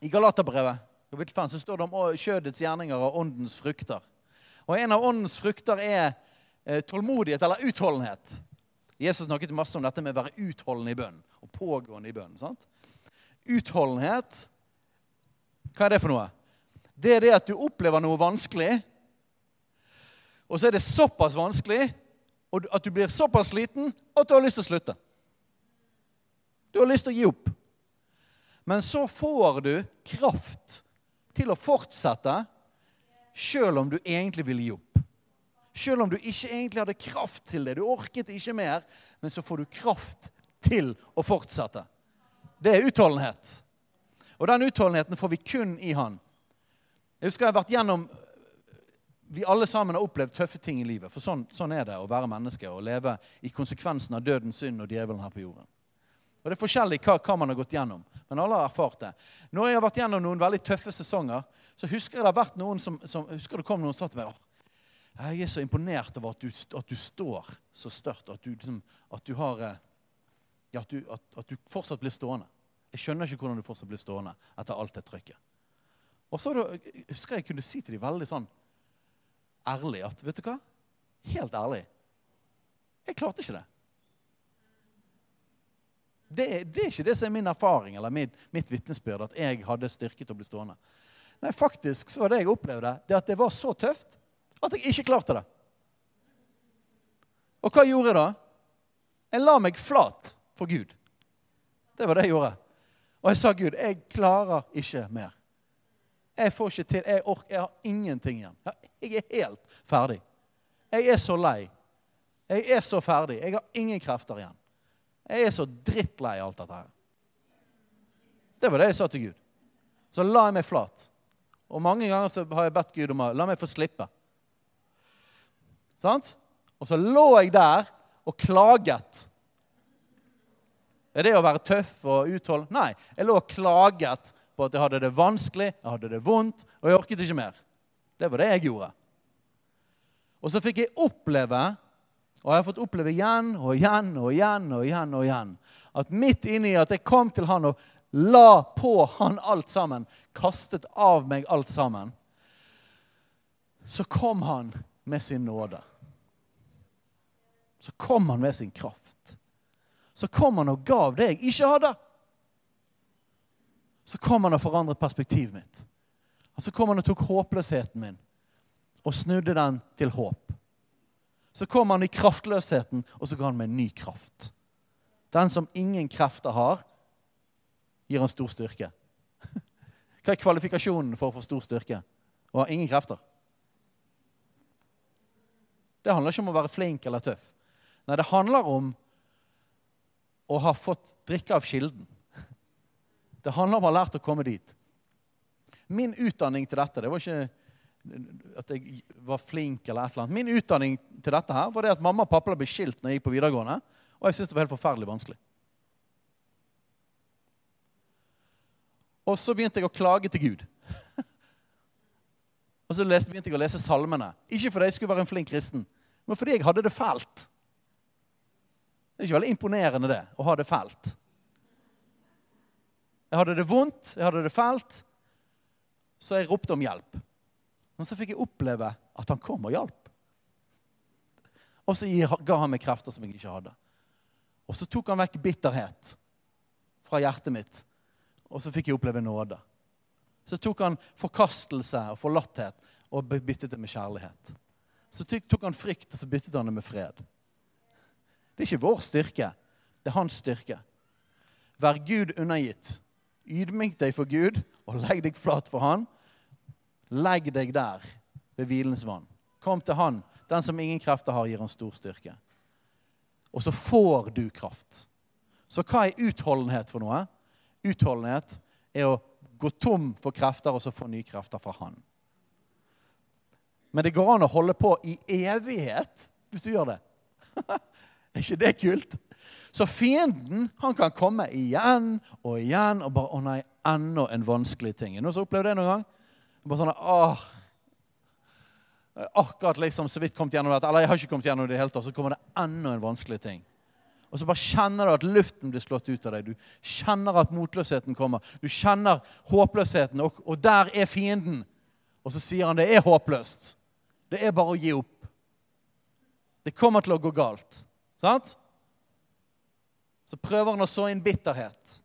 i Galaterbrevet kapittel 5 så står det om kjødets gjerninger og åndens frukter. Og En av åndens frukter er eh, tålmodighet eller utholdenhet. Jesus snakket masse om dette med å være utholdende i bønn og pågående i bønn. sant? Utholdenhet, hva er det for noe? Det er det at du opplever noe vanskelig, og så er det såpass vanskelig at du blir såpass sliten at du har lyst til å slutte. Du har lyst til å gi opp. Men så får du kraft til å fortsette sjøl om du egentlig vil gi opp. Sjøl om du ikke egentlig hadde kraft til det. Du orket ikke mer, men så får du kraft til å fortsette. Det er utholdenhet. Og den utholdenheten får vi kun i Han. Jeg husker jeg har vært gjennom vi alle sammen har opplevd tøffe ting i livet. For sånn, sånn er det å være menneske og leve i konsekvensen av døden, synd og djevelen her på jorden. Og Det er forskjellig hva, hva, man har gått gjennom, men alle har erfart det. Når jeg har vært gjennom noen veldig tøffe sesonger, så husker jeg det har vært noen som, som husker det kom noen som sa til meg jeg er så imponert over at du, at du står så størt, at du, liksom, at du har eh, ja, at, du, at, at, du, fortsatt blir stående. Jeg skjønner ikke hvordan du fortsatt blir stående etter alt det trykket. Og så husker jeg kunne si til dem veldig sånn ærlig at Vet du hva? Helt ærlig. Jeg klarte ikke det. Det, det er ikke det som er min erfaring eller mitt, mitt vitnesbyrd, at jeg hadde styrke til å bli stående. Nei, faktisk så var det jeg opplevde, det at det var så tøft at jeg ikke klarte det. Og hva gjorde jeg da? Jeg la meg flat for Gud. Det var det jeg gjorde. Og jeg sa, Gud, jeg klarer ikke mer. Jeg får ikke til. Jeg, orker, jeg har ingenting igjen. Jeg er helt ferdig. Jeg er så lei. Jeg er så ferdig. Jeg har ingen krefter igjen. Jeg er så drittlei alt dette her. Det var det jeg sa til Gud. Så la jeg meg flat. Og mange ganger så har jeg bedt Gud om å la meg få slippe. Sant? Og så lå jeg der og klaget. Er det å være tøff og utholden? Nei. Jeg lå og klaget på at jeg hadde det vanskelig, jeg hadde det vondt, og jeg orket ikke mer. Det var det jeg gjorde. Og så fikk jeg oppleve, og jeg har fått oppleve igjen og igjen og igjen og igjen, og igjen, at midt inni at jeg kom til han og la på han alt sammen, kastet av meg alt sammen, så kom han med sin nåde. Så kom han med sin kraft. Så kom han og gav det jeg ikke hadde så kom han og forandret perspektivet mitt. Og så kom han og tok håpløsheten min og snudde den til håp. Så kom han i kraftløsheten, og så ga han meg ny kraft. Den som ingen krefter har, gir han stor styrke. Hva er kvalifikasjonen for å få stor styrke? Å ha ingen krefter. Det handler ikke om å være flink eller tøff. Nei, det handler om å ha fått drikke av kilden. Det handler om å ha lært å komme dit. Min utdanning til dette det var ikke at jeg var flink eller et eller annet. Min utdanning til dette her var det at mamma og pappa ble skilt når jeg gikk på videregående. Og jeg syntes det var helt forferdelig vanskelig. Og så begynte jeg å klage til Gud. og så begynte jeg å lese salmene. Ikke fordi jeg skulle være en flink kristen, men fordi jeg hadde det fælt. Det er ikke veldig imponerende det, å ha det fælt. Jeg hadde det vondt, jeg hadde det fælt, så jeg ropte om hjelp. Men så fikk jeg oppleve at han kom og hjalp. Og så ga han meg krefter som jeg ikke hadde. Og så tok han vekk bitterhet fra hjertet mitt, og så fikk jeg oppleve nåde. Så tok han forkastelse og forlatthet og byttet det med kjærlighet. Så tok han frykt, og så byttet han det med fred. Det er ikke vår styrke, det er hans styrke. Vær Gud undergitt Ydmyk deg for Gud og legg deg flat for Han. Legg deg der ved hvilens vann. Kom til Han. Den som ingen krefter har, gir han stor styrke. Og så får du kraft. Så hva er utholdenhet for noe? Utholdenhet er å gå tom for krefter og så få nye krefter fra Han. Men det går an å holde på i evighet hvis du gjør det. er ikke det kult? Så fienden han kan komme igjen og igjen og bare 'Å nei, enda en vanskelig ting'. Er noen som opplevd det noen gang? Bare sånn, åh, Akkurat liksom så vidt kommet gjennom det, eller jeg har ikke kommet gjennom det i hele tatt, så kommer det enda en vanskelig ting. Og så bare kjenner du at luften blir slått ut av deg. Du kjenner at motløsheten kommer. Du kjenner håpløsheten, og, og der er fienden. Og så sier han det er håpløst. Det er bare å gi opp. Det kommer til å gå galt. Sant? Så prøver han å så inn bitterhet.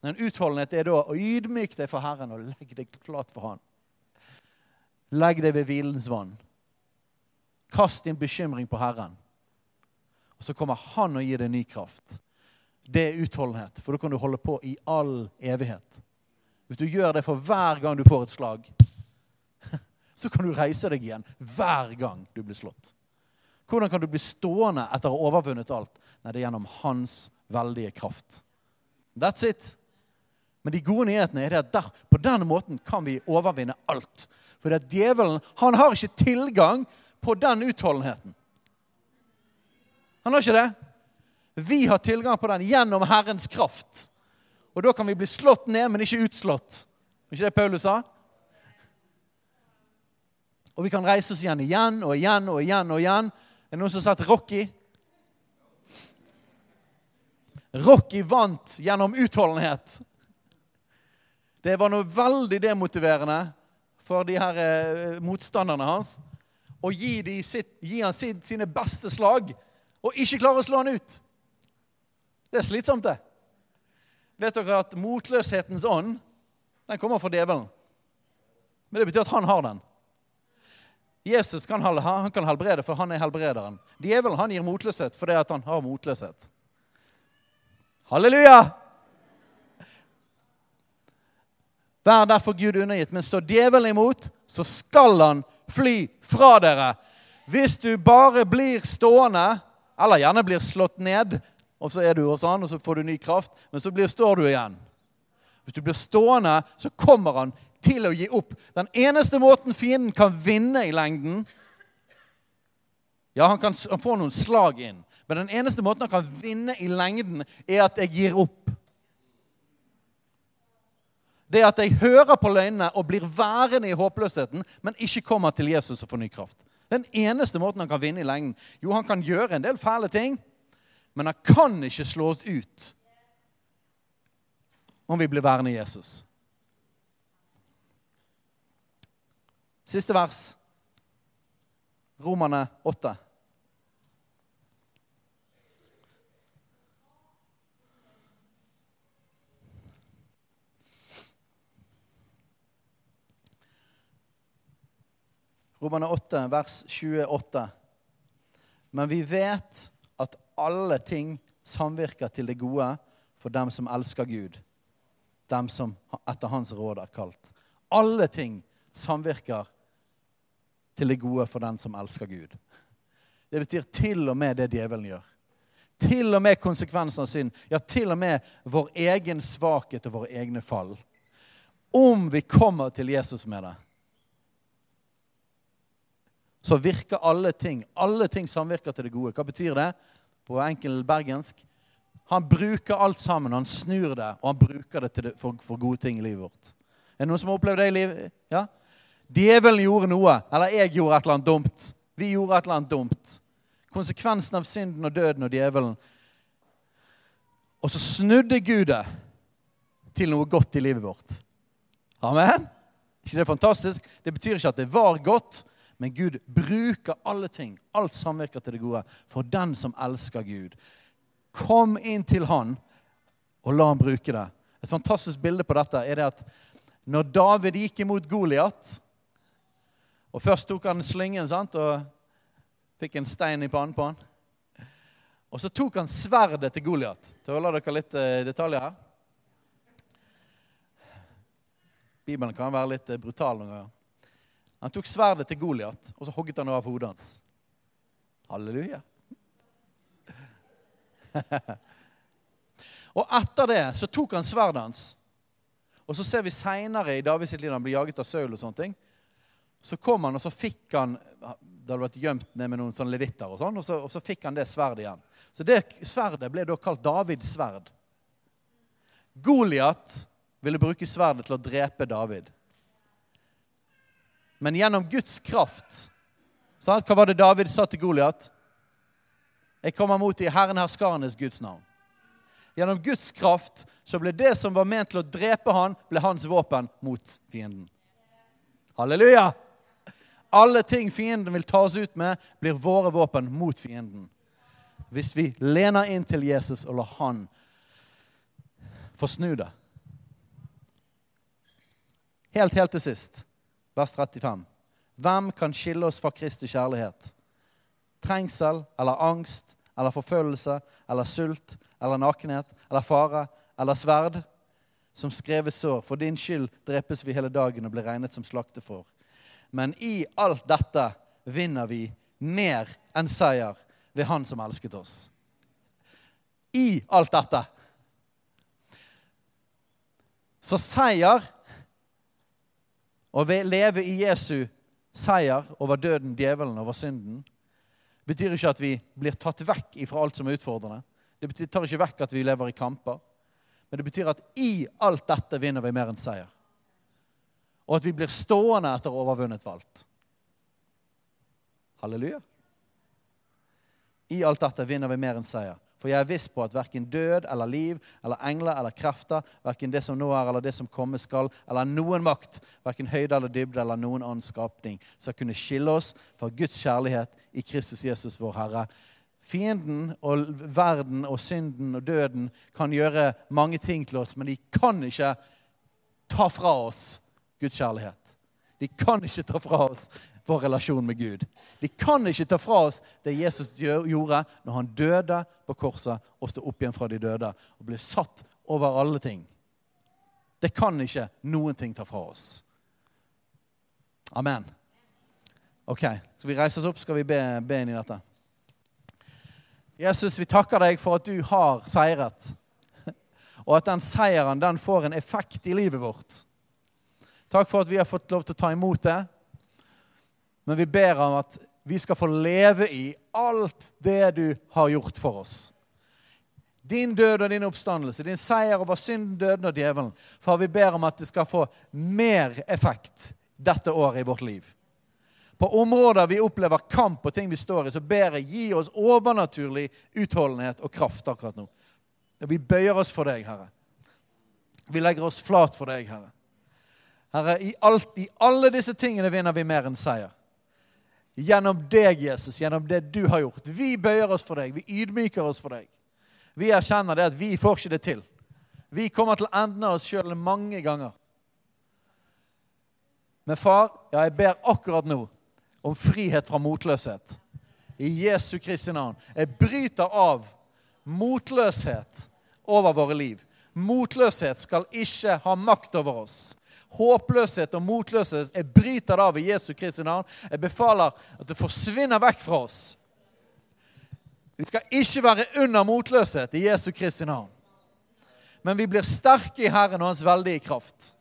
Men utholdenhet er da å ydmyke deg for Herren og legge deg flat for Han. Legg deg ved hvilens vann. Kast din bekymring på Herren. Og Så kommer Han og gir deg ny kraft. Det er utholdenhet, for da kan du holde på i all evighet. Hvis du gjør det for hver gang du får et slag, så kan du reise deg igjen hver gang du blir slått. Hvordan kan du bli stående etter å ha overvunnet alt? Nei, det er gjennom hans veldige kraft. That's it. Men de gode nyhetene er at der, på den måten kan vi overvinne alt. For det er djevelen han har ikke tilgang på den utholdenheten. Han har ikke det. Vi har tilgang på den gjennom Herrens kraft. Og da kan vi bli slått ned, men ikke utslått. Er ikke det Paulus sa? Og vi kan reise oss igjen igjen og igjen og igjen og igjen. Er det noen som sett Rocky? Rocky vant gjennom utholdenhet. Det var noe veldig demotiverende for de her eh, motstanderne hans å gi, sitt, gi han sine beste slag og ikke klare å slå han ut. Det er slitsomt, det. Vet dere at motløshetens ånd den kommer fra djevelen? Men det betyr at han har den. Jesus kan, han kan helbrede, for han er helbrederen. Djevelen han gir motløshet fordi han har motløshet. Halleluja! Vær derfor Gud undergitt. Men står djevelen imot, så skal han fly fra dere. Hvis du bare blir stående, eller gjerne blir slått ned, og så er du hos han, og så får du ny kraft, men så blir, står du igjen. Hvis du blir stående, så kommer han til å gi opp. Den eneste måten fienden kan vinne i lengden Ja, han kan få noen slag inn, men den eneste måten han kan vinne i lengden, er at jeg gir opp. Det at jeg hører på løgnene og blir værende i håpløsheten, men ikke kommer til Jesus og får ny kraft. Den eneste måten han kan vinne i lengden. Jo, han kan gjøre en del fæle ting, men han kan ikke slås ut om vi blir værende i Jesus. Siste vers. Romerne 8. Romerne 8, vers 28. Men vi vet at alle ting samvirker til det gode for dem som elsker Gud, dem som etter Hans råd er kalt. Alle ting samvirker til det gode for den som elsker Gud. Det betyr til og med det djevelen gjør. Til og med konsekvensen av synd. Ja, til og med vår egen svakhet og våre egne fall. Om vi kommer til Jesus med det, så virker alle ting Alle ting samvirker til det gode. Hva betyr det på enkel bergensk? Han bruker alt sammen. Han snur det, og han bruker det, det for, for, gode ting i livet vårt. Er det noen som har opplevd det i livet? Ja? Djevelen gjorde noe, eller jeg gjorde et eller annet dumt. Vi gjorde et eller annet dumt. Konsekvensen av synden og døden og djevelen. Og så snudde Gud det til noe godt i livet vårt. Amen? ikke det er fantastisk? Det betyr ikke at det var godt, men Gud bruker alle ting. Alt samvirker til det gode for den som elsker Gud. Kom inn til Han, og la han bruke det. Et fantastisk bilde på dette er det at når David gikk imot Goliat og Først tok han slyngen sant, og fikk en stein i pannen på han. Og så tok han sverdet til Goliat. Tåler dere litt eh, detaljer her? Bibelen kan være litt eh, brutal noen ganger. Han tok sverdet til Goliat, og så hogget han av hodet hans. Halleluja. og etter det så tok han sverdet hans. Og så ser vi seinere i Davids liv han blir jaget av Saul og sånne ting. Så kom han, og så fikk han Det hadde vært gjemt ned med noen sånne levitter, og sånn, og så, og så fikk han det sverdet igjen. Så det sverdet ble da kalt Davids sverd. Goliat ville bruke sverdet til å drepe David. Men gjennom Guds kraft sant? Hva var det David sa til Goliat? Jeg kommer mot i Herren herskarenes Guds navn. Gjennom Guds kraft så ble det som var ment til å drepe han, ble hans våpen mot fienden. Halleluja! Alle ting fienden vil ta oss ut med, blir våre våpen mot fienden. Hvis vi lener inn til Jesus og lar han få snu det. Helt, helt til sist, vers 35. Hvem kan skille oss fra Kristi kjærlighet? Trengsel eller angst eller forfølgelse eller sult eller nakenhet eller fare eller sverd? Som skrevet sår, for din skyld drepes vi hele dagen og blir regnet som slaktefår. Men i alt dette vinner vi mer enn seier ved Han som elsket oss. I alt dette. Så seier å leve i Jesu seier over døden, djevelen, over synden, betyr ikke at vi blir tatt vekk fra alt som er utfordrende. Det betyr, tar ikke vekk at vi lever i kamper. Men det betyr at i alt dette vinner vi mer enn seier. Og at vi blir stående etter overvunnet valgt. Halleluja. I alt dette vinner vi mer enn seier. For jeg er viss på at verken død eller liv eller engler eller krefter, verken det som nå er eller det som komme skal, eller noen makt, verken høyde eller dybde eller noen annen skapning, skal kunne skille oss fra Guds kjærlighet i Kristus Jesus, vår Herre. Fienden og verden og synden og døden kan gjøre mange ting til oss, men de kan ikke ta fra oss Guds kjærlighet. De kan ikke ta fra oss vår relasjon med Gud. De kan ikke ta fra oss det Jesus gjorde når han døde på korset og sto opp igjen fra de døde og ble satt over alle ting. Det kan ikke noen ting ta fra oss. Amen. Ok, så vi reiser oss opp, skal vi be, be inn i dette. Jesus, vi takker deg for at du har seiret, og at den seieren den får en effekt i livet vårt. Takk for at vi har fått lov til å ta imot det. Men vi ber om at vi skal få leve i alt det du har gjort for oss. Din død og din oppstandelse, din seier over synden, døden og djevelen. For vi ber om at det skal få mer effekt dette året i vårt liv. På områder vi opplever kamp og ting vi står i, så ber jeg gi oss overnaturlig utholdenhet og kraft akkurat nå. Vi bøyer oss for deg, Herre. Vi legger oss flat for deg, Herre. Herre, i, alt, i alle disse tingene vinner vi mer enn seier. Gjennom deg, Jesus, gjennom det du har gjort. Vi bøyer oss for deg. Vi ydmyker oss for deg. Vi erkjenner det at vi får ikke det til. Vi kommer til enden av oss sjøl mange ganger. Men far, ja, jeg ber akkurat nå om frihet fra motløshet. I Jesu Kristi navn. Jeg bryter av motløshet over våre liv. Motløshet skal ikke ha makt over oss håpløshet og motløshet. Jeg bryter det av i Jesu Kristi navn. Jeg befaler at det forsvinner vekk fra oss. Vi skal ikke være under motløshet i Jesu Kristi navn. Men vi blir sterke i Herren og Hans veldige kraft.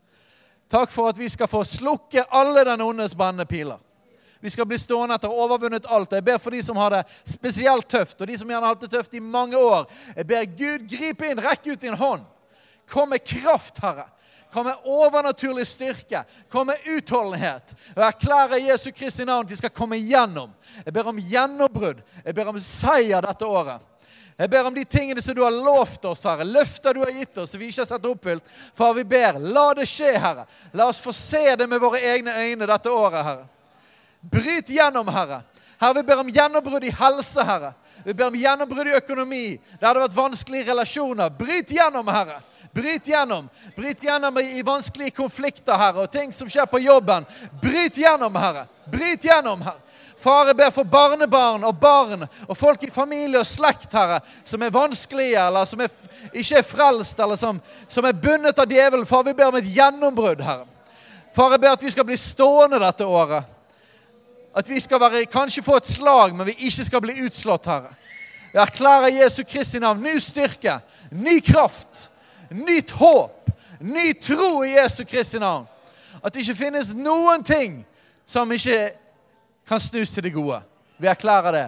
Takk for at vi skal få slukke alle den ondes brennende piler. Vi skal bli stående etter å ha overvunnet alt. Jeg ber for de som har det spesielt tøft, og de som gjerne har hatt det tøft i mange år. Jeg ber Gud gripe inn, rekke ut din hånd. Kom med kraft, Herre. Kom med overnaturlig styrke. Kom med utholdenhet. Og jeg erklærer Jesu Kristi navn at de skal komme gjennom. Jeg ber om gjennombrudd. Jeg ber om seier dette året. Jeg ber om de tingene som du har lovt oss, Herre. Løfter du har gitt oss, som vi ikke har sett oppfylt. Far, vi ber, la det skje, Herre. La oss få se det med våre egne øyne dette året, Herre. Bryt gjennom, Herre. Herre, vi ber om gjennombrudd i helse, Herre. Vi ber om gjennombrudd i økonomi. Der det har vært vanskelige relasjoner. Bryt gjennom, Herre. Bryt gjennom. Bryt gjennom i vanskelige konflikter, Herre, og ting som skjer på jobben. Bryt gjennom, Herre. Bryt gjennom, Herre. Far, jeg ber for barnebarn og barn og folk i familie og slekt, Herre, som er vanskelige, eller som er, ikke er frelst, eller som, som er bundet av djevelen. Far, vi ber om et gjennombrudd, Herre. Far, jeg ber at vi skal bli stående dette året. At vi skal være, kanskje få et slag, men vi ikke skal bli utslått, Herre. Jeg erklærer Jesu Kristi navn ny styrke, ny kraft, nytt håp, ny tro i Jesu Kristi navn. At det ikke finnes noen ting som ikke kan snus til det gode. Vi erklærer det.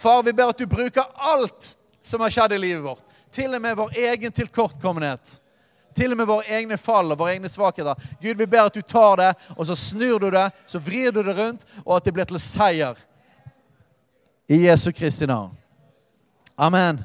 Far, vi ber at du bruker alt som har skjedd i livet vårt. Til og med vår egen tilkortkommenhet. Til og med våre egne fall og våre egne svakheter. Gud, vi ber at du tar det, og så snur du det, så vrir du det rundt, og at det blir til seier. I Jesu Kristi navn. Amen.